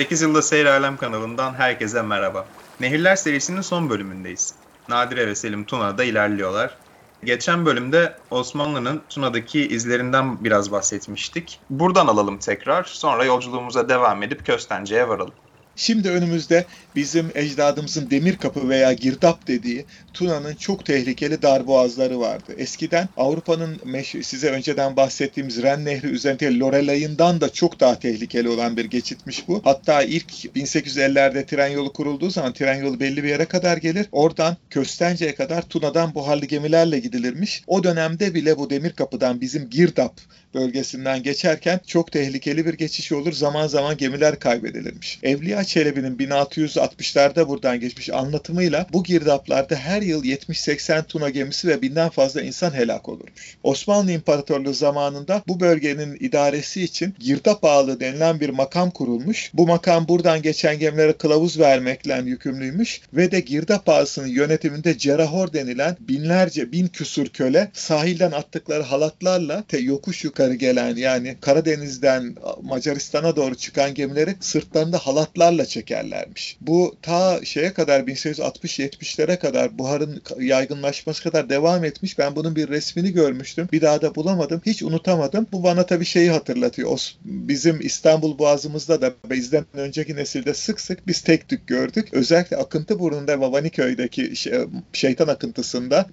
8 yılda Seyir Alem kanalından herkese merhaba. Nehirler serisinin son bölümündeyiz. Nadire ve Selim Tuna'da ilerliyorlar. Geçen bölümde Osmanlı'nın Tuna'daki izlerinden biraz bahsetmiştik. Buradan alalım tekrar, sonra yolculuğumuza devam edip Köstence'ye varalım. Şimdi önümüzde bizim ecdadımızın demir kapı veya girdap dediği Tuna'nın çok tehlikeli darboğazları vardı. Eskiden Avrupa'nın size önceden bahsettiğimiz Ren Nehri üzerinde Lorelay'ından da çok daha tehlikeli olan bir geçitmiş bu. Hatta ilk 1850'lerde tren yolu kurulduğu zaman tren yolu belli bir yere kadar gelir. Oradan Köstence'ye kadar Tuna'dan buharlı gemilerle gidilirmiş. O dönemde bile bu demir kapıdan bizim Girdap bölgesinden geçerken çok tehlikeli bir geçiş olur. Zaman zaman gemiler kaybedilirmiş. Evliya Çelebi'nin 1660'larda buradan geçmiş anlatımıyla bu girdaplarda her yıl 70-80 tuna gemisi ve binden fazla insan helak olurmuş. Osmanlı İmparatorluğu zamanında bu bölgenin idaresi için girdap ağalığı denilen bir makam kurulmuş. Bu makam buradan geçen gemilere kılavuz vermekle yükümlüymüş ve de girdap ağasının yönetiminde cerahor denilen binlerce bin küsur köle sahilden attıkları halatlarla te yokuş yukarı gelen yani Karadeniz'den Macaristan'a doğru çıkan gemileri sırtlarında halatlarla çekerlermiş. Bu ta şeye kadar 1860-70'lere kadar buharın yaygınlaşması kadar devam etmiş. Ben bunun bir resmini görmüştüm. Bir daha da bulamadım. Hiç unutamadım. Bu bana tabii şeyi hatırlatıyor. Bizim İstanbul Boğazımızda da bizden önceki nesilde sık sık biz tek tük gördük. Özellikle Akıntıburnu'nda Vavaniköy'deki şey, şeytan akıntısında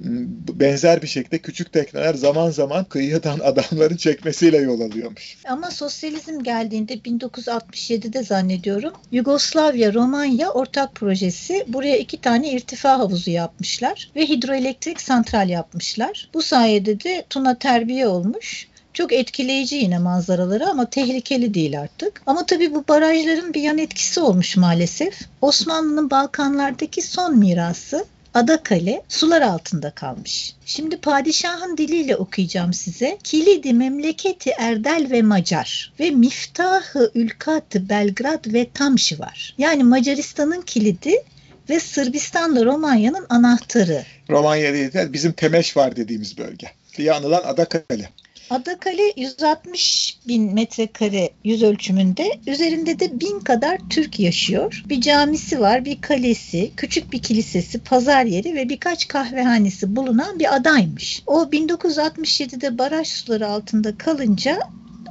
benzer bir şekilde küçük tekneler zaman zaman kıyıdan adamların çekmesiyle yol alıyormuş. Ama sosyalizm geldiğinde 1967'de zannediyorum Yugoslavya Romanya ortak projesi buraya iki tane irtifa havuzu yapmışlar ve hidroelektrik santral yapmışlar. Bu sayede de Tuna terbiye olmuş. Çok etkileyici yine manzaraları ama tehlikeli değil artık. Ama tabii bu barajların bir yan etkisi olmuş maalesef. Osmanlı'nın Balkanlardaki son mirası Adakale sular altında kalmış. Şimdi padişahın diliyle okuyacağım size. Kilidi memleketi Erdel ve Macar ve miftahı ülkatı Belgrad ve Tamşı var. Yani Macaristan'ın kilidi ve Sırbistan'la Romanya'nın anahtarı. Romanya değil de bizim Temeş var dediğimiz bölge diye anılan Adakale. Adakale 160 bin metrekare yüz ölçümünde. Üzerinde de bin kadar Türk yaşıyor. Bir camisi var, bir kalesi, küçük bir kilisesi, pazar yeri ve birkaç kahvehanesi bulunan bir adaymış. O 1967'de baraj suları altında kalınca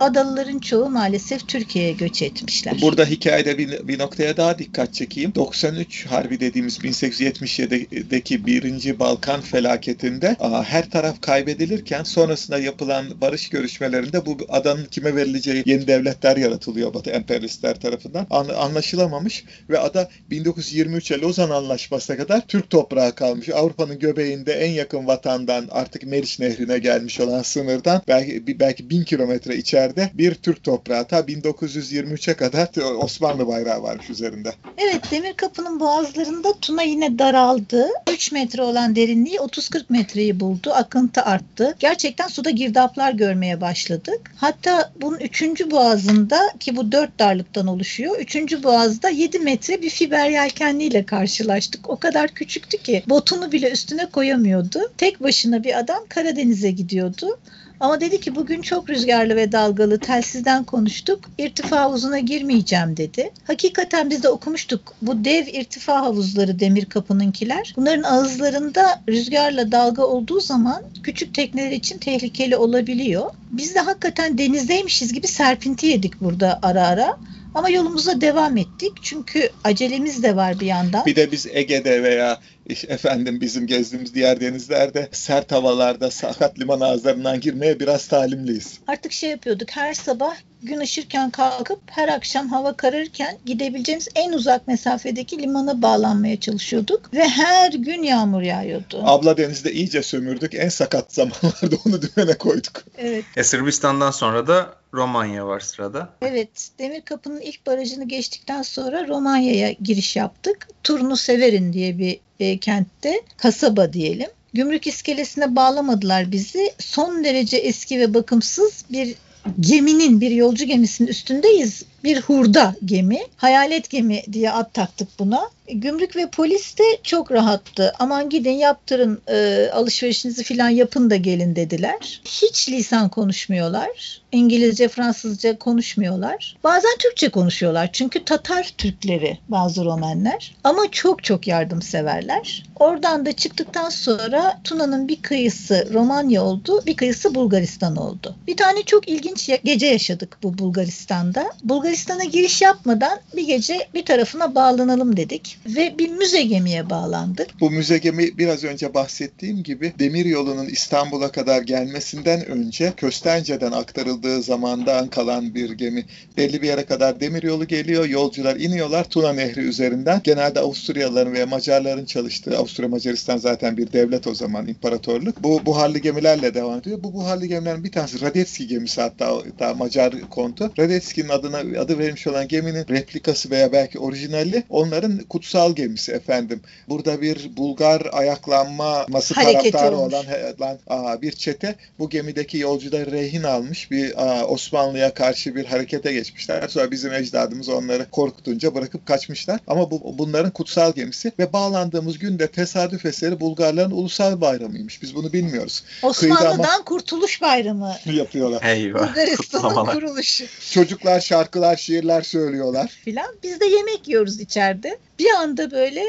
adalıların çoğu maalesef Türkiye'ye göç etmişler. Burada hikayede bir, bir noktaya daha dikkat çekeyim. 93 Harbi dediğimiz 1877'deki birinci Balkan felaketinde her taraf kaybedilirken sonrasında yapılan barış görüşmelerinde bu adanın kime verileceği yeni devletler yaratılıyor Batı emperyalistler tarafından. Anlaşılamamış ve ada 1923'e Lozan Anlaşması'na kadar Türk toprağı kalmış. Avrupa'nın göbeğinde en yakın vatandan artık Meriç Nehri'ne gelmiş olan sınırdan belki belki bin kilometre içeride yerde bir Türk toprağı. Ta 1923'e kadar Osmanlı bayrağı varmış üzerinde. Evet Demir Kapı'nın boğazlarında Tuna yine daraldı. 3 metre olan derinliği 30-40 metreyi buldu. Akıntı arttı. Gerçekten suda girdaplar görmeye başladık. Hatta bunun 3. boğazında ki bu 4 darlıktan oluşuyor. 3. boğazda 7 metre bir fiber yelkenliyle karşılaştık. O kadar küçüktü ki botunu bile üstüne koyamıyordu. Tek başına bir adam Karadeniz'e gidiyordu. Ama dedi ki bugün çok rüzgarlı ve dalgalı telsizden konuştuk. İrtifa havuzuna girmeyeceğim dedi. Hakikaten biz de okumuştuk. Bu dev irtifa havuzları demir kapınınkiler. Bunların ağızlarında rüzgarla dalga olduğu zaman küçük tekneler için tehlikeli olabiliyor. Biz de hakikaten denizdeymişiz gibi serpinti yedik burada ara ara. Ama yolumuza devam ettik. Çünkü acelemiz de var bir yandan. Bir de biz Ege'de veya efendim bizim gezdiğimiz diğer denizlerde sert havalarda sakat liman ağızlarından girmeye biraz talimliyiz. Artık şey yapıyorduk her sabah gün ışırken kalkıp her akşam hava kararırken gidebileceğimiz en uzak mesafedeki limana bağlanmaya çalışıyorduk ve her gün yağmur yağıyordu. Abla denizde iyice sömürdük. En sakat zamanlarda onu dümene koyduk. Evet. E, Sırbistan'dan sonra da Romanya var sırada. Evet. Demir Kapı'nın ilk barajını geçtikten sonra Romanya'ya giriş yaptık. Turnu Severin diye bir e, kentte kasaba diyelim. Gümrük iskelesine bağlamadılar bizi. Son derece eski ve bakımsız bir geminin, bir yolcu gemisinin üstündeyiz. Bir hurda gemi. Hayalet gemi diye ad taktık buna. Gümrük ve polis de çok rahattı. Aman gidin yaptırın e, alışverişinizi falan yapın da gelin dediler. Hiç lisan konuşmuyorlar. İngilizce, Fransızca konuşmuyorlar. Bazen Türkçe konuşuyorlar. Çünkü Tatar Türkleri bazı Romenler. Ama çok çok yardımseverler. Oradan da çıktıktan sonra Tuna'nın bir kıyısı Romanya oldu, bir kıyısı Bulgaristan oldu. Bir tane çok ilginç gece yaşadık bu Bulgaristan'da. Bulgaristan'a giriş yapmadan bir gece bir tarafına bağlanalım dedik ve bir müze gemiye bağlandık. Bu müze gemi biraz önce bahsettiğim gibi demir yolunun İstanbul'a kadar gelmesinden önce Köstence'den aktarıldığı zamandan kalan bir gemi. Belli bir yere kadar demir yolu geliyor, yolcular iniyorlar Tuna Nehri üzerinden. Genelde Avusturyalıların ve Macarların çalıştığı, Avusturya Macaristan zaten bir devlet o zaman, imparatorluk. Bu buharlı gemilerle devam ediyor. Bu buharlı gemilerin bir tanesi Radetski gemisi hatta, hatta Macar kontu. Radetski'nin adına adı verilmiş olan geminin replikası veya belki orijinali onların kutsal gemisi efendim. Burada bir Bulgar ayaklanması Hareketi taraftarı olmuş. olan aa, bir çete bu gemideki yolcuları rehin almış bir aa, Osmanlı'ya karşı bir harekete geçmişler. Sonra bizim ecdadımız onları korkutunca bırakıp kaçmışlar. Ama bu bunların kutsal gemisi ve bağlandığımız günde tesadüf eseri Bulgarların ulusal bayramıymış. Biz bunu bilmiyoruz. Osmanlı'dan Kurtuluş Bayramı. Yapıyorlar. Eyvah. Bulgaristan'ın kuruluşu Çocuklar şarkılar, şiirler söylüyorlar. filan. Biz de yemek yiyoruz içeride. Bir anda böyle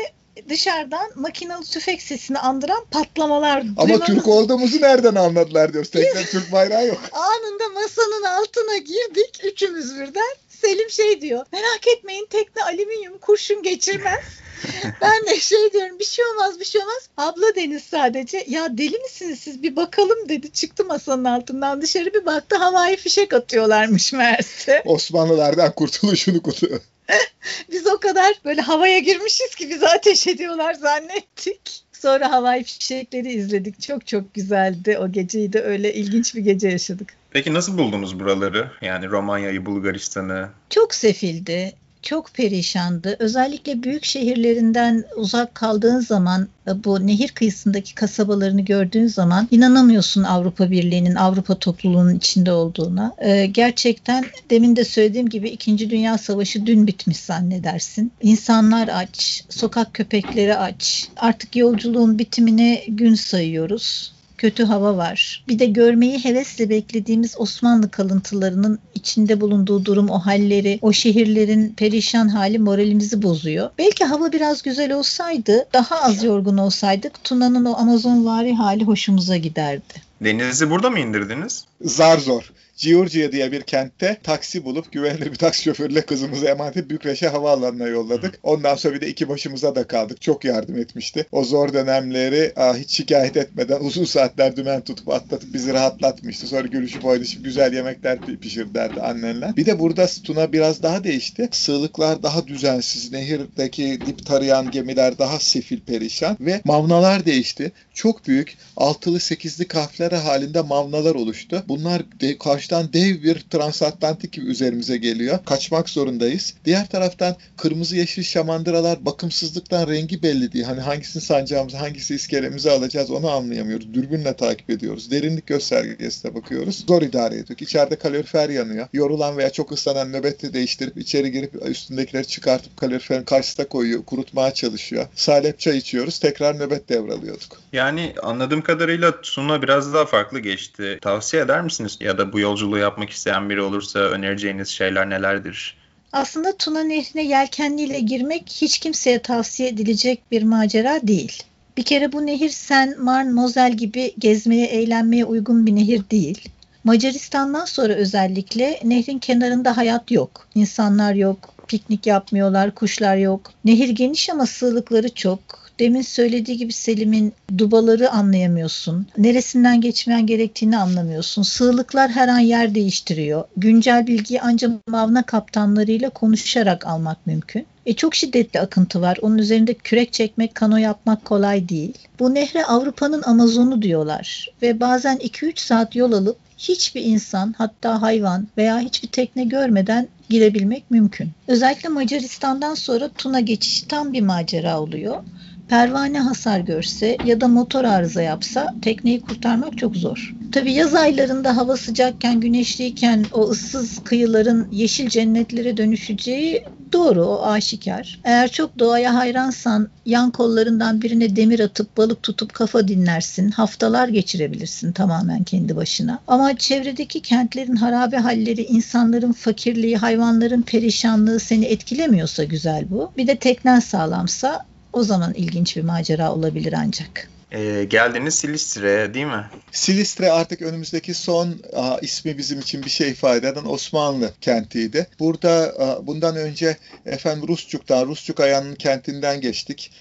dışarıdan makinalı tüfek sesini andıran patlamalar Ama Türk olduğumuzu nereden anladılar diyoruz. Tekrar Türk bayrağı yok. Anında masanın altına girdik üçümüz birden. Selim şey diyor merak etmeyin tekne alüminyum kurşun geçirmez. ben de şey diyorum bir şey olmaz bir şey olmaz. Abla Deniz sadece ya deli misiniz siz bir bakalım dedi. Çıktı masanın altından dışarı bir baktı havai fişek atıyorlarmış meğerse. Osmanlılardan kurtuluşunu kutluyor. Biz o kadar böyle havaya girmişiz ki bizi ateş ediyorlar zannettik. Sonra havai fişekleri izledik. Çok çok güzeldi. O geceyi de öyle ilginç bir gece yaşadık. Peki nasıl buldunuz buraları? Yani Romanya'yı, Bulgaristan'ı. Çok sefildi, çok perişandı. Özellikle büyük şehirlerinden uzak kaldığın zaman bu nehir kıyısındaki kasabalarını gördüğün zaman inanamıyorsun Avrupa Birliği'nin, Avrupa topluluğunun içinde olduğuna. E, gerçekten demin de söylediğim gibi 2. Dünya Savaşı dün bitmiş zannedersin. İnsanlar aç, sokak köpekleri aç. Artık yolculuğun bitimine gün sayıyoruz kötü hava var. Bir de görmeyi hevesle beklediğimiz Osmanlı kalıntılarının içinde bulunduğu durum, o halleri, o şehirlerin perişan hali moralimizi bozuyor. Belki hava biraz güzel olsaydı, daha az yorgun olsaydık Tuna'nın o Amazonvari hali hoşumuza giderdi. Denizi burada mı indirdiniz? Zar zor. Giorgia diye bir kentte taksi bulup güvenilir bir taksi şoförüyle kızımızı emanet edip Bükreş'e havaalanına yolladık. Ondan sonra bir de iki başımıza da kaldık. Çok yardım etmişti. O zor dönemleri aa, hiç şikayet etmeden uzun saatler dümen tutup atlatıp bizi rahatlatmıştı. Sonra gülüşüp oynayıp güzel yemekler pi- pişirderdi annenler. Bir de burada Tuna biraz daha değişti. Sığlıklar daha düzensiz. Nehirdeki dip tarayan gemiler daha sefil perişan ve mavnalar değişti. Çok büyük altılı sekizli kahvelere halinde mavnalar oluştu. Bunlar de, karşıdan dev bir transatlantik üzerimize geliyor. Kaçmak zorundayız. Diğer taraftan kırmızı yeşil şamandıralar bakımsızlıktan rengi belli değil. Hani hangisini sancağımızı, hangisi iskelemize alacağız onu anlayamıyoruz. Dürbünle takip ediyoruz. Derinlik göstergesine bakıyoruz. Zor idare ediyoruz. İçeride kalorifer yanıyor. Yorulan veya çok ıslanan nöbeti değiştirip içeri girip üstündekileri çıkartıp kaloriferin karşısına koyuyor. Kurutmaya çalışıyor. Salep çay içiyoruz. Tekrar nöbet devralıyorduk. Yani anladığım kadarıyla Tuna biraz daha farklı geçti. Tavsiye eder misiniz? Ya da bu yolculuğu yapmak isteyen biri olursa önereceğiniz şeyler nelerdir? Aslında Tuna Nehri'ne yelkenliyle girmek hiç kimseye tavsiye edilecek bir macera değil. Bir kere bu nehir Sen, Marne, Mosel gibi gezmeye, eğlenmeye uygun bir nehir değil. Macaristan'dan sonra özellikle nehrin kenarında hayat yok. İnsanlar yok, piknik yapmıyorlar, kuşlar yok. Nehir geniş ama sığlıkları çok. Demin söylediği gibi Selim'in dubaları anlayamıyorsun. Neresinden geçmen gerektiğini anlamıyorsun. Sığlıklar her an yer değiştiriyor. Güncel bilgiyi ancak mavna kaptanlarıyla konuşarak almak mümkün. E çok şiddetli akıntı var. Onun üzerinde kürek çekmek, kano yapmak kolay değil. Bu nehre Avrupa'nın Amazonu diyorlar ve bazen 2-3 saat yol alıp hiçbir insan hatta hayvan veya hiçbir tekne görmeden girebilmek mümkün. Özellikle Macaristan'dan sonra Tuna geçişi tam bir macera oluyor. Pervane hasar görse ya da motor arıza yapsa tekneyi kurtarmak çok zor. Tabii yaz aylarında hava sıcakken, güneşliyken o ıssız kıyıların yeşil cennetlere dönüşeceği doğru, o aşikar. Eğer çok doğaya hayransan yan kollarından birine demir atıp balık tutup kafa dinlersin. Haftalar geçirebilirsin tamamen kendi başına. Ama çevredeki kentlerin harabe halleri, insanların fakirliği, hayvanların perişanlığı seni etkilemiyorsa güzel bu. Bir de teknen sağlamsa o zaman ilginç bir macera olabilir ancak. Ee, geldiniz Silistre'ye değil mi? Silistre artık önümüzdeki son a, ismi bizim için bir şey ifade eden Osmanlı kentiydi. Burada a, bundan önce efendim Rusçuk'tan, Rusçuk Ayağı'nın kentinden geçtik.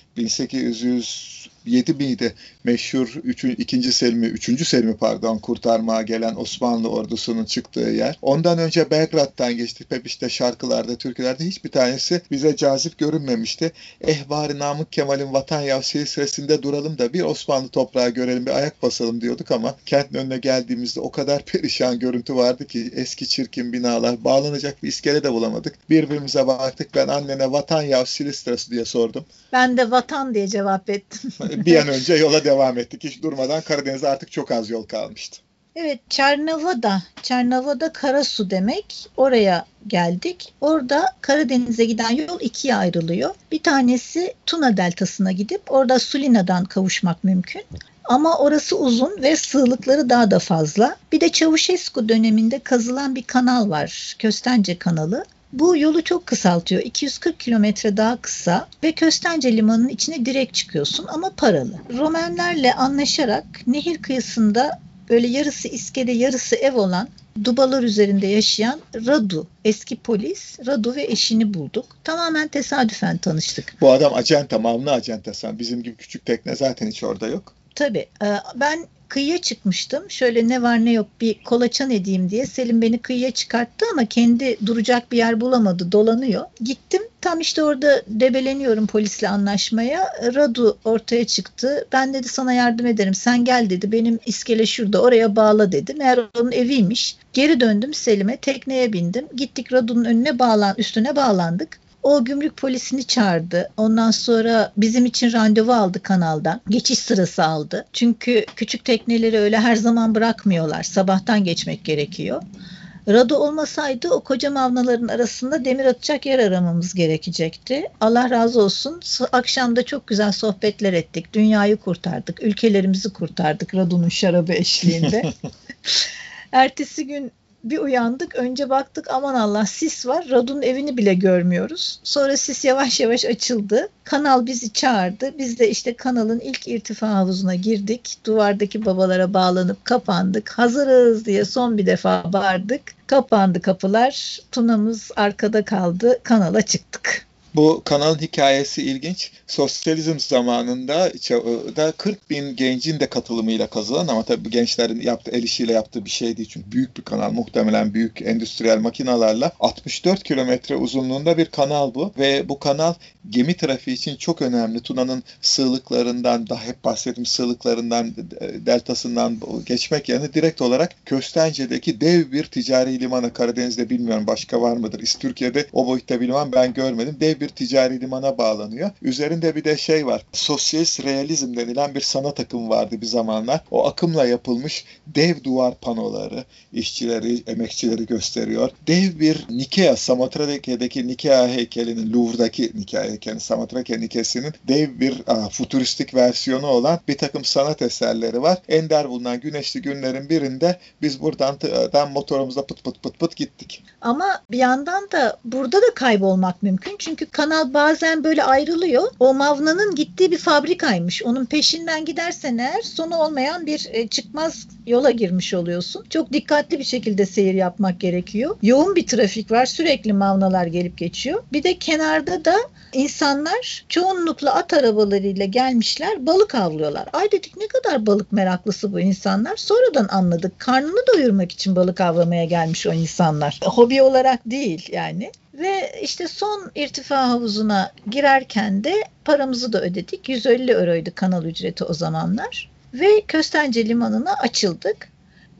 1807 miydi? Meşhur 3. 2. Selim'i, 3. Selim'i pardon kurtarmaya gelen Osmanlı ordusunun çıktığı yer. Ondan önce Belgrad'dan geçtik. Hep işte şarkılarda, türkülerde hiçbir tanesi bize cazip görünmemişti. Ehbari Namık Kemal'in Vatan Yav silsilesinde duralım da bir Osmanlı toprağı görelim, bir ayak basalım diyorduk ama kentin önüne geldiğimizde o kadar perişan görüntü vardı ki eski çirkin binalar, bağlanacak bir iskele de bulamadık. Birbirimize baktık. Ben annene Vatan Yav Silistresi diye sordum. Ben de vatan diye cevap ettim. bir an önce yola devam ettik. Hiç durmadan Karadeniz'de artık çok az yol kalmıştı. Evet, Çernova'da, Çernova'da Karasu demek. Oraya geldik. Orada Karadeniz'e giden yol ikiye ayrılıyor. Bir tanesi Tuna Deltası'na gidip orada Sulina'dan kavuşmak mümkün. Ama orası uzun ve sığlıkları daha da fazla. Bir de Çavuşesku döneminde kazılan bir kanal var. Köstence kanalı. Bu yolu çok kısaltıyor. 240 kilometre daha kısa ve Köstence Limanı'nın içine direkt çıkıyorsun ama paralı. Romenlerle anlaşarak nehir kıyısında böyle yarısı iskele yarısı ev olan dubalar üzerinde yaşayan Radu, eski polis Radu ve eşini bulduk. Tamamen tesadüfen tanıştık. Bu adam acenta, mamlı acenta sen. Bizim gibi küçük tekne zaten hiç orada yok. Tabii. Ben kıyıya çıkmıştım. Şöyle ne var ne yok bir kolaçan edeyim diye. Selim beni kıyıya çıkarttı ama kendi duracak bir yer bulamadı. Dolanıyor. Gittim. Tam işte orada debeleniyorum polisle anlaşmaya. Radu ortaya çıktı. Ben dedi sana yardım ederim. Sen gel dedi. Benim iskele şurada. Oraya bağla dedi. Meğer onun eviymiş. Geri döndüm Selim'e. Tekneye bindim. Gittik Radu'nun önüne bağlan, üstüne bağlandık. O gümrük polisini çağırdı. Ondan sonra bizim için randevu aldı kanaldan. Geçiş sırası aldı. Çünkü küçük tekneleri öyle her zaman bırakmıyorlar. Sabahtan geçmek gerekiyor. Rado olmasaydı o koca mavnaların arasında demir atacak yer aramamız gerekecekti. Allah razı olsun. Akşam da çok güzel sohbetler ettik. Dünyayı kurtardık. Ülkelerimizi kurtardık Rado'nun şarabı eşliğinde. Ertesi gün bir uyandık. Önce baktık aman Allah sis var. Radun evini bile görmüyoruz. Sonra sis yavaş yavaş açıldı. Kanal bizi çağırdı. Biz de işte kanalın ilk irtifa havuzuna girdik. Duvardaki babalara bağlanıp kapandık. Hazırız diye son bir defa bağırdık. Kapandı kapılar. Tunamız arkada kaldı. Kanala çıktık. Bu kanalın hikayesi ilginç. Sosyalizm zamanında da 40 bin gencin de katılımıyla kazılan ama tabii bu gençlerin yaptığı, el işiyle yaptığı bir şey değil. Çünkü büyük bir kanal. Muhtemelen büyük endüstriyel makinalarla 64 kilometre uzunluğunda bir kanal bu. Ve bu kanal gemi trafiği için çok önemli. Tuna'nın sığlıklarından, daha hep bahsettiğim sığlıklarından, deltasından geçmek yerine direkt olarak Köstence'deki dev bir ticari limana Karadeniz'de bilmiyorum başka var mıdır? Türkiye'de o boyutta bir liman ben görmedim. Dev bir ticari limana bağlanıyor. Üzerinde bir de şey var. Sosyalist realizm denilen bir sanat akımı vardı bir zamanlar. O akımla yapılmış dev duvar panoları işçileri, emekçileri gösteriyor. Dev bir Nikea, Samotrake'deki Nikea heykelinin, Louvre'daki Nikea heykelinin, Samotrake Nikesi'nin dev bir aa, futuristik versiyonu olan bir takım sanat eserleri var. Ender bulunan güneşli günlerin birinde biz buradan buradan motorumuzla pıt pıt pıt pıt gittik. Ama bir yandan da burada da kaybolmak mümkün. Çünkü kanal bazen böyle ayrılıyor. O Mavna'nın gittiği bir fabrikaymış. Onun peşinden gidersen eğer sonu olmayan bir e, çıkmaz yola girmiş oluyorsun. Çok dikkatli bir şekilde seyir yapmak gerekiyor. Yoğun bir trafik var. Sürekli Mavnalar gelip geçiyor. Bir de kenarda da insanlar çoğunlukla at arabalarıyla gelmişler balık avlıyorlar. Ay dedik ne kadar balık meraklısı bu insanlar. Sonradan anladık. Karnını doyurmak için balık avlamaya gelmiş o insanlar. Hobi olarak değil yani. Ve işte son irtifa havuzuna girerken de paramızı da ödedik. 150 euroydu kanal ücreti o zamanlar. Ve Köstence Limanı'na açıldık.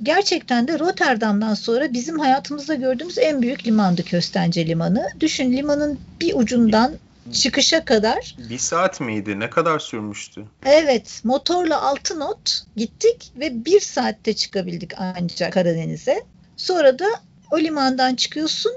Gerçekten de Rotterdam'dan sonra bizim hayatımızda gördüğümüz en büyük limandı Köstence Limanı. Düşün limanın bir ucundan çıkışa kadar. Bir saat miydi? Ne kadar sürmüştü? Evet, motorla 6 not gittik ve bir saatte çıkabildik ancak Karadeniz'e. Sonra da o limandan çıkıyorsun,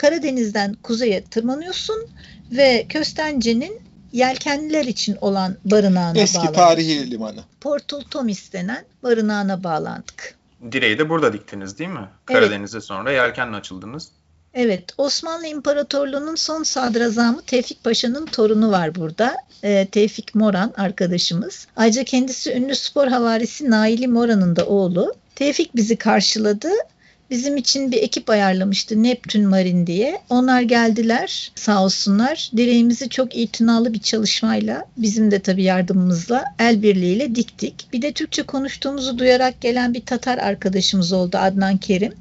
Karadeniz'den kuzeye tırmanıyorsun ve Köstence'nin yelkenliler için olan barınağına Eski bağlandık. tarihi limanı. Portul Tomis denen barınağına bağlandık. Direği de burada diktiniz değil mi? Karadeniz'e sonra yelkenle açıldınız. Evet, Osmanlı İmparatorluğu'nun son sadrazamı Tevfik Paşa'nın torunu var burada. Ee, Tevfik Moran arkadaşımız. Ayrıca kendisi ünlü spor havarisi Naili Moran'ın da oğlu. Tevfik bizi karşıladı. Bizim için bir ekip ayarlamıştı Neptün Marin diye. Onlar geldiler sağ olsunlar. Direğimizi çok itinalı bir çalışmayla bizim de tabii yardımımızla el birliğiyle diktik. Bir de Türkçe konuştuğumuzu duyarak gelen bir Tatar arkadaşımız oldu Adnan Kerim.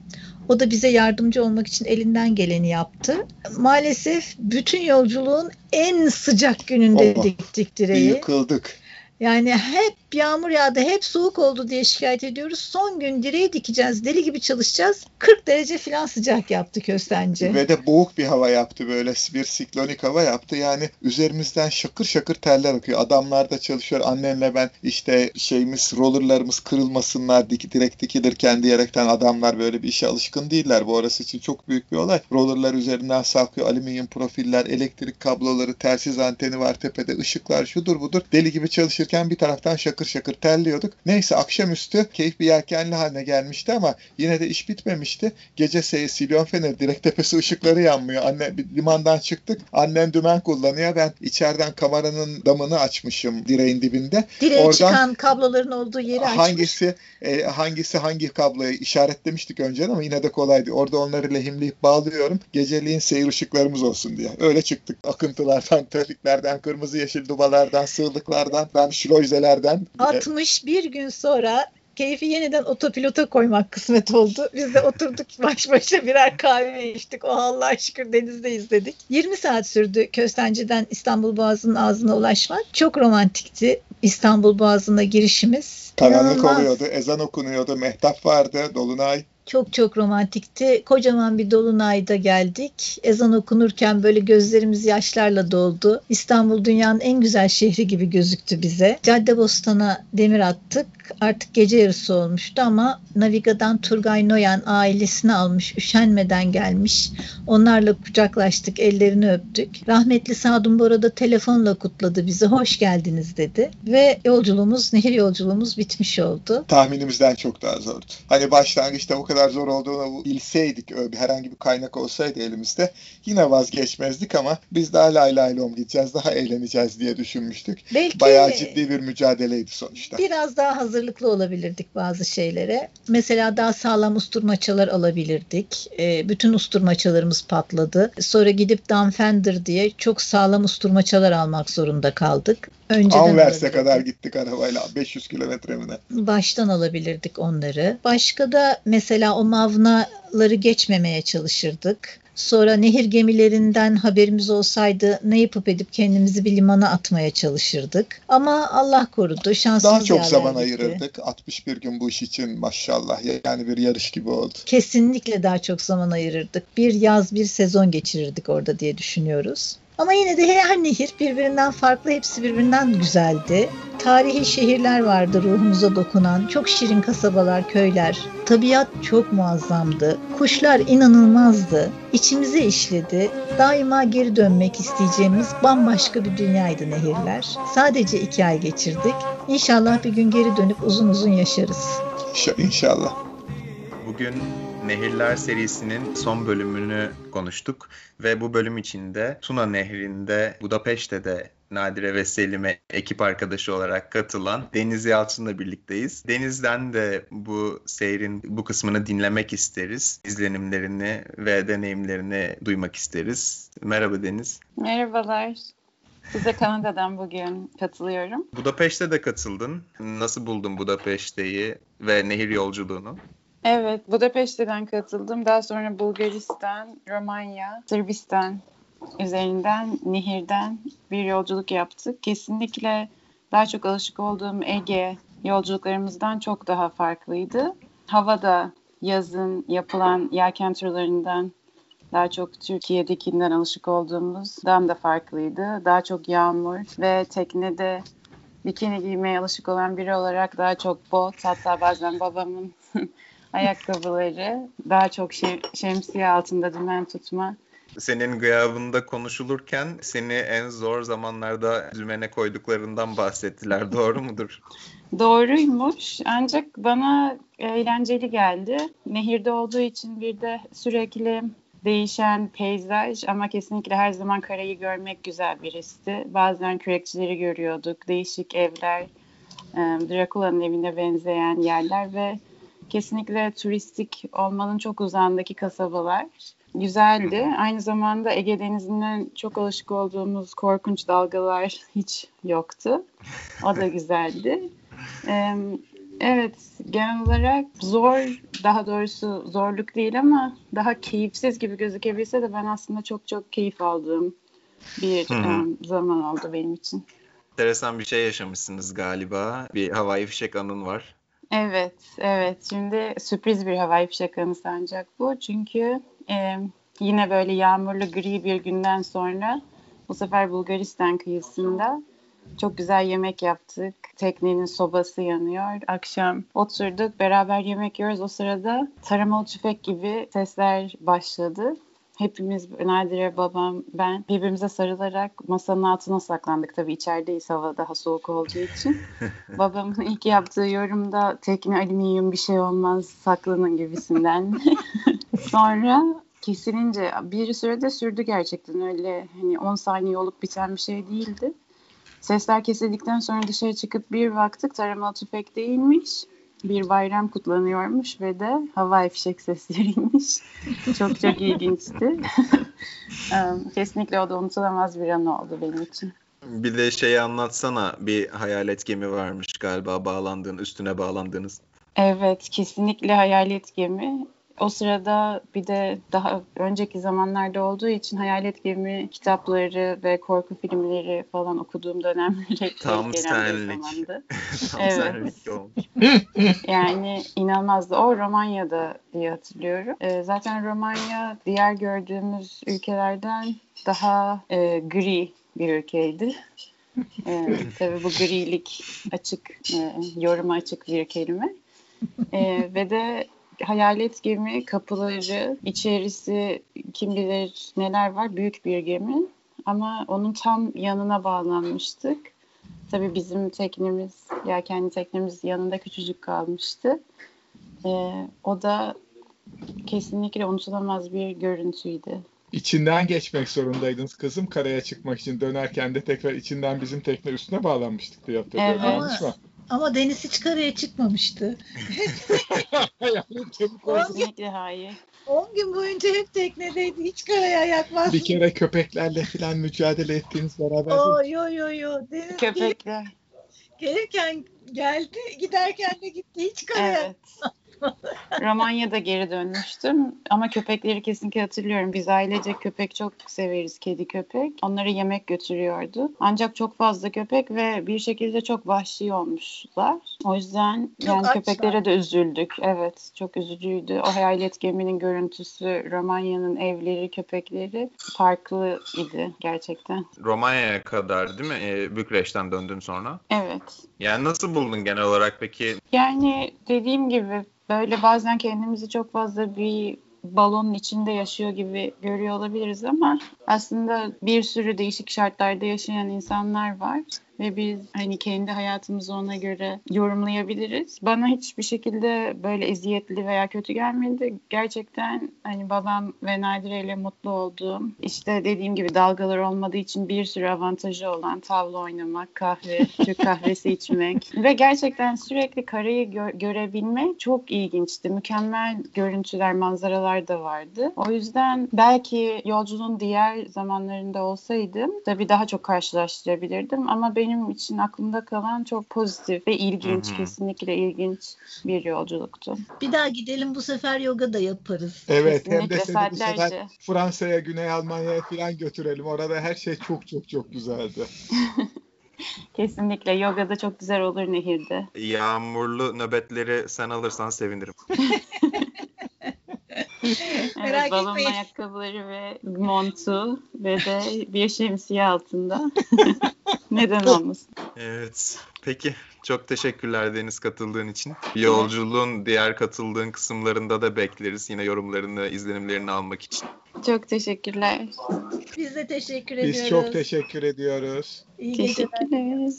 O da bize yardımcı olmak için elinden geleni yaptı. Maalesef bütün yolculuğun en sıcak gününde Allah. diktik direği. yıkıldık. Yani hep yağmur yağdı, hep soğuk oldu diye şikayet ediyoruz. Son gün direği dikeceğiz, deli gibi çalışacağız. 40 derece falan sıcak yaptı köstence. Ve de boğuk bir hava yaptı böyle bir siklonik hava yaptı. Yani üzerimizden şakır şakır teller akıyor. Adamlar da çalışıyor. Annenle ben işte şeyimiz rollerlarımız kırılmasınlar dik, direkt dikilirken diyerekten adamlar böyle bir işe alışkın değiller. Bu orası için çok büyük bir olay. Rollerlar üzerinden sarkıyor. Alüminyum profiller, elektrik kabloları, telsiz anteni var tepede, ışıklar şudur budur. Deli gibi çalışırken bir taraftan şakır şakır terliyorduk. Neyse akşamüstü keyif bir yelkenli haline gelmişti ama yine de iş bitmemişti. Gece se silyon feneri direkt tepesi ışıkları yanmıyor. Anne bir limandan çıktık. Annem dümen kullanıyor. Ben içeriden kameranın damını açmışım direğin dibinde. Direğe Oradan- çıkan kabloların olduğu yeri açmış. hangisi e, hangisi hangi kabloyu işaretlemiştik önceden ama yine de kolaydı. Orada onları lehimleyip bağlıyorum. Geceliğin seyir ışıklarımız olsun diye. Öyle çıktık. Akıntılardan, trafiklerden, kırmızı yeşil dubalardan, sığlıklardan, ben şloizelerden. E, 61 gün sonra keyfi yeniden otopilota koymak kısmet oldu. Biz de oturduk baş başa birer kahve içtik. Oh Allah'a şükür denizdeyiz dedik. 20 saat sürdü Köstence'den İstanbul Boğazı'nın ağzına ulaşmak. Çok romantikti İstanbul Boğazı'na girişimiz. Karanlık İnanılmaz. oluyordu, ezan okunuyordu, mehtap vardı, dolunay. Çok çok romantikti. Kocaman bir dolunayda geldik. Ezan okunurken böyle gözlerimiz yaşlarla doldu. İstanbul dünyanın en güzel şehri gibi gözüktü bize. Caddebostan'a demir attık. Artık gece yarısı olmuştu ama Naviga'dan Turgay Noyan ailesini almış, üşenmeden gelmiş. Onlarla kucaklaştık, ellerini öptük. Rahmetli Sadun Bora da telefonla kutladı bizi. Hoş geldiniz dedi. Ve yolculuğumuz, nehir yolculuğumuz bitmiş oldu. Tahminimizden çok daha zordu. Hani başlangıçta bu kadar zor olduğunu bilseydik, öyle bir- herhangi bir kaynak olsaydı elimizde yine vazgeçmezdik ama biz daha lay lay lom gideceğiz, daha eğleneceğiz diye düşünmüştük. Belki Bayağı ciddi bir mücadeleydi sonuçta. Biraz daha hazırlıklı olabilirdik bazı şeylere. Mesela daha sağlam usturmaçalar alabilirdik. Ee, bütün usturmaçalarımız patladı. Sonra gidip Dunfender diye çok sağlam usturmaçalar almak zorunda kaldık. Önceden Anvers'e kadar gittik arabayla 500 kilometre mi ne? Baştan alabilirdik onları. Başka da mesela o mavnaları geçmemeye çalışırdık. Sonra nehir gemilerinden haberimiz olsaydı ne yapıp edip kendimizi bir limana atmaya çalışırdık. Ama Allah korudu. Şansımız Daha çok zaman gitti. ayırırdık. 61 gün bu iş için maşallah. Yani bir yarış gibi oldu. Kesinlikle daha çok zaman ayırırdık. Bir yaz, bir sezon geçirirdik orada diye düşünüyoruz. Ama yine de her nehir birbirinden farklı, hepsi birbirinden güzeldi. Tarihi şehirler vardı ruhumuza dokunan, çok şirin kasabalar, köyler. Tabiat çok muazzamdı. Kuşlar inanılmazdı. İçimize işledi. Daima geri dönmek isteyeceğimiz bambaşka bir dünyaydı nehirler. Sadece iki ay geçirdik. İnşallah bir gün geri dönüp uzun uzun yaşarız. İnşa- İnşallah. Bugün Nehirler serisinin son bölümünü konuştuk ve bu bölüm içinde Tuna Nehri'nde Budapeşte de Nadire ve Selim'e ekip arkadaşı olarak katılan Deniz Yalçın'la birlikteyiz. Deniz'den de bu seyrin bu kısmını dinlemek isteriz. İzlenimlerini ve deneyimlerini duymak isteriz. Merhaba Deniz. Merhabalar. Size Kanada'dan bugün katılıyorum. Budapeşte de katıldın. Nasıl buldun Budapeşte'yi ve nehir yolculuğunu? Evet, Budapeşte'den katıldım. Daha sonra Bulgaristan, Romanya, Sırbistan üzerinden, nehirden bir yolculuk yaptık. Kesinlikle daha çok alışık olduğum Ege yolculuklarımızdan çok daha farklıydı. Hava da yazın yapılan yelken turlarından daha çok Türkiye'dekinden alışık olduğumuzdan da farklıydı. Daha çok yağmur ve teknede bikini giymeye alışık olan biri olarak daha çok bot hatta bazen babamın ayakkabıları daha çok şem- şemsiye altında dümen tutma. Senin gıyabında konuşulurken seni en zor zamanlarda dümene koyduklarından bahsettiler. Doğru mudur? Doğruymuş ancak bana eğlenceli geldi. Nehirde olduğu için bir de sürekli değişen peyzaj ama kesinlikle her zaman karayı görmek güzel bir histi. Bazen kürekçileri görüyorduk, değişik evler, Drakula'nın evine benzeyen yerler ve kesinlikle turistik olmanın çok uzağındaki kasabalar. Güzeldi. Aynı zamanda Ege Denizi'nden çok alışık olduğumuz korkunç dalgalar hiç yoktu. O da güzeldi. Ee, Evet, genel olarak zor, daha doğrusu zorluk değil ama daha keyifsiz gibi gözükebilse de ben aslında çok çok keyif aldığım bir em, zaman oldu benim için. Enteresan bir şey yaşamışsınız galiba. Bir havai fişek anın var. Evet, evet. Şimdi sürpriz bir havai fişek ancak bu. Çünkü em, yine böyle yağmurlu gri bir günden sonra bu sefer Bulgaristan kıyısında çok güzel yemek yaptık. Teknenin sobası yanıyor. Akşam oturduk, beraber yemek yiyoruz. O sırada taramalı tüfek gibi sesler başladı. Hepimiz, Nadire, babam, ben birbirimize sarılarak masanın altına saklandık. Tabii içerideyiz hava daha soğuk olduğu için. Babamın ilk yaptığı yorumda tekne alüminyum bir şey olmaz saklanın gibisinden. Sonra kesilince bir sürede sürdü gerçekten öyle hani 10 saniye olup biten bir şey değildi. Sesler kesildikten sonra dışarı çıkıp bir baktık taramalı tüfek değilmiş. Bir bayram kutlanıyormuş ve de havai fişek sesleriymiş. çok çok ilginçti. Kesinlikle o da unutulamaz bir an oldu benim için. Bir de şeyi anlatsana. Bir hayalet gemi varmış galiba bağlandığın, üstüne bağlandığınız. Evet, kesinlikle hayalet gemi. O sırada bir de daha önceki zamanlarda olduğu için hayalet gemi kitapları ve korku filmleri falan okuduğum dönemlere Tam senlik. Tam Evet. senlik olmuş. Yani inanılmazdı. O Romanya'da diye hatırlıyorum. Ee, zaten Romanya diğer gördüğümüz ülkelerden daha e, gri bir ülkeydi. Ee, tabii bu grilik açık, e, yoruma açık bir kelime. Ee, ve de hayalet gemi kapıları, içerisi kim bilir neler var. Büyük bir gemi. Ama onun tam yanına bağlanmıştık. Tabii bizim teknemiz, yelkenli teknemiz yanında küçücük kalmıştı. Ee, o da kesinlikle unutulamaz bir görüntüydü. İçinden geçmek zorundaydınız kızım karaya çıkmak için. Dönerken de tekrar içinden bizim tekne üstüne bağlanmıştık diye hatırlıyorum. Evet. Yanlış mı? Ama deniz hiç karaya çıkmamıştı. yani çabuk olsun. Kesinlikle hayır. 10 gün boyunca hep teknedeydi. Hiç karaya ayak basmadı. Bir kere köpeklerle falan mücadele ettiğiniz beraber. Oo, yo yo yo. Deniz Köpekler. gelirken geldi, giderken de gitti. Hiç karaya. Evet. Romanya'da geri dönmüştüm ama köpekleri kesinlikle hatırlıyorum. Biz ailece köpek çok severiz, kedi köpek. Onlara yemek götürüyordu. Ancak çok fazla köpek ve bir şekilde çok vahşi olmuşlar. O yüzden Çok yani açlar. köpeklere de üzüldük. Evet, çok üzücüydü. O hayalet geminin görüntüsü, Romanya'nın evleri, köpekleri farklı idi gerçekten. Romanya'ya kadar değil mi? Ee, Bükreş'ten döndün sonra. Evet. Yani nasıl buldun genel olarak peki? Yani dediğim gibi böyle bazen kendimizi çok fazla bir balonun içinde yaşıyor gibi görüyor olabiliriz ama aslında bir sürü değişik şartlarda yaşayan insanlar var ve biz hani kendi hayatımızı ona göre yorumlayabiliriz. Bana hiçbir şekilde böyle eziyetli veya kötü gelmedi. Gerçekten hani babam ve Nadire ile mutlu olduğum, işte dediğim gibi dalgalar olmadığı için bir sürü avantajı olan tavla oynamak, kahve, Türk kahvesi içmek ve gerçekten sürekli karayı gö- görebilmek çok ilginçti. Mükemmel görüntüler, manzaralar da vardı. O yüzden belki yolculuğun diğer zamanlarında olsaydım tabii daha çok karşılaştırabilirdim ama benim için aklımda kalan çok pozitif ve ilginç, Hı hı. kesinlikle ilginç bir yolculuktu. Bir daha gidelim bu sefer yoga da yaparız. Evet hem de Kesinlikle seni bu sefer. Fransa'ya, Güney Almanya'ya falan götürelim. Orada her şey çok çok çok güzeldi. Kesinlikle yoga da çok güzel olur nehirde. Yağmurlu nöbetleri sen alırsan sevinirim. Evet, Merak babamın etmeyin. ayakkabıları ve montu ve de bir şemsiye altında. Neden olmasın? Evet. Peki. Çok teşekkürler Deniz katıldığın için. Yolculuğun diğer katıldığın kısımlarında da bekleriz. Yine yorumlarını, izlenimlerini almak için. Çok teşekkürler. Biz de teşekkür ediyoruz. Biz çok teşekkür ediyoruz. İyi geceler. Teşekkürler.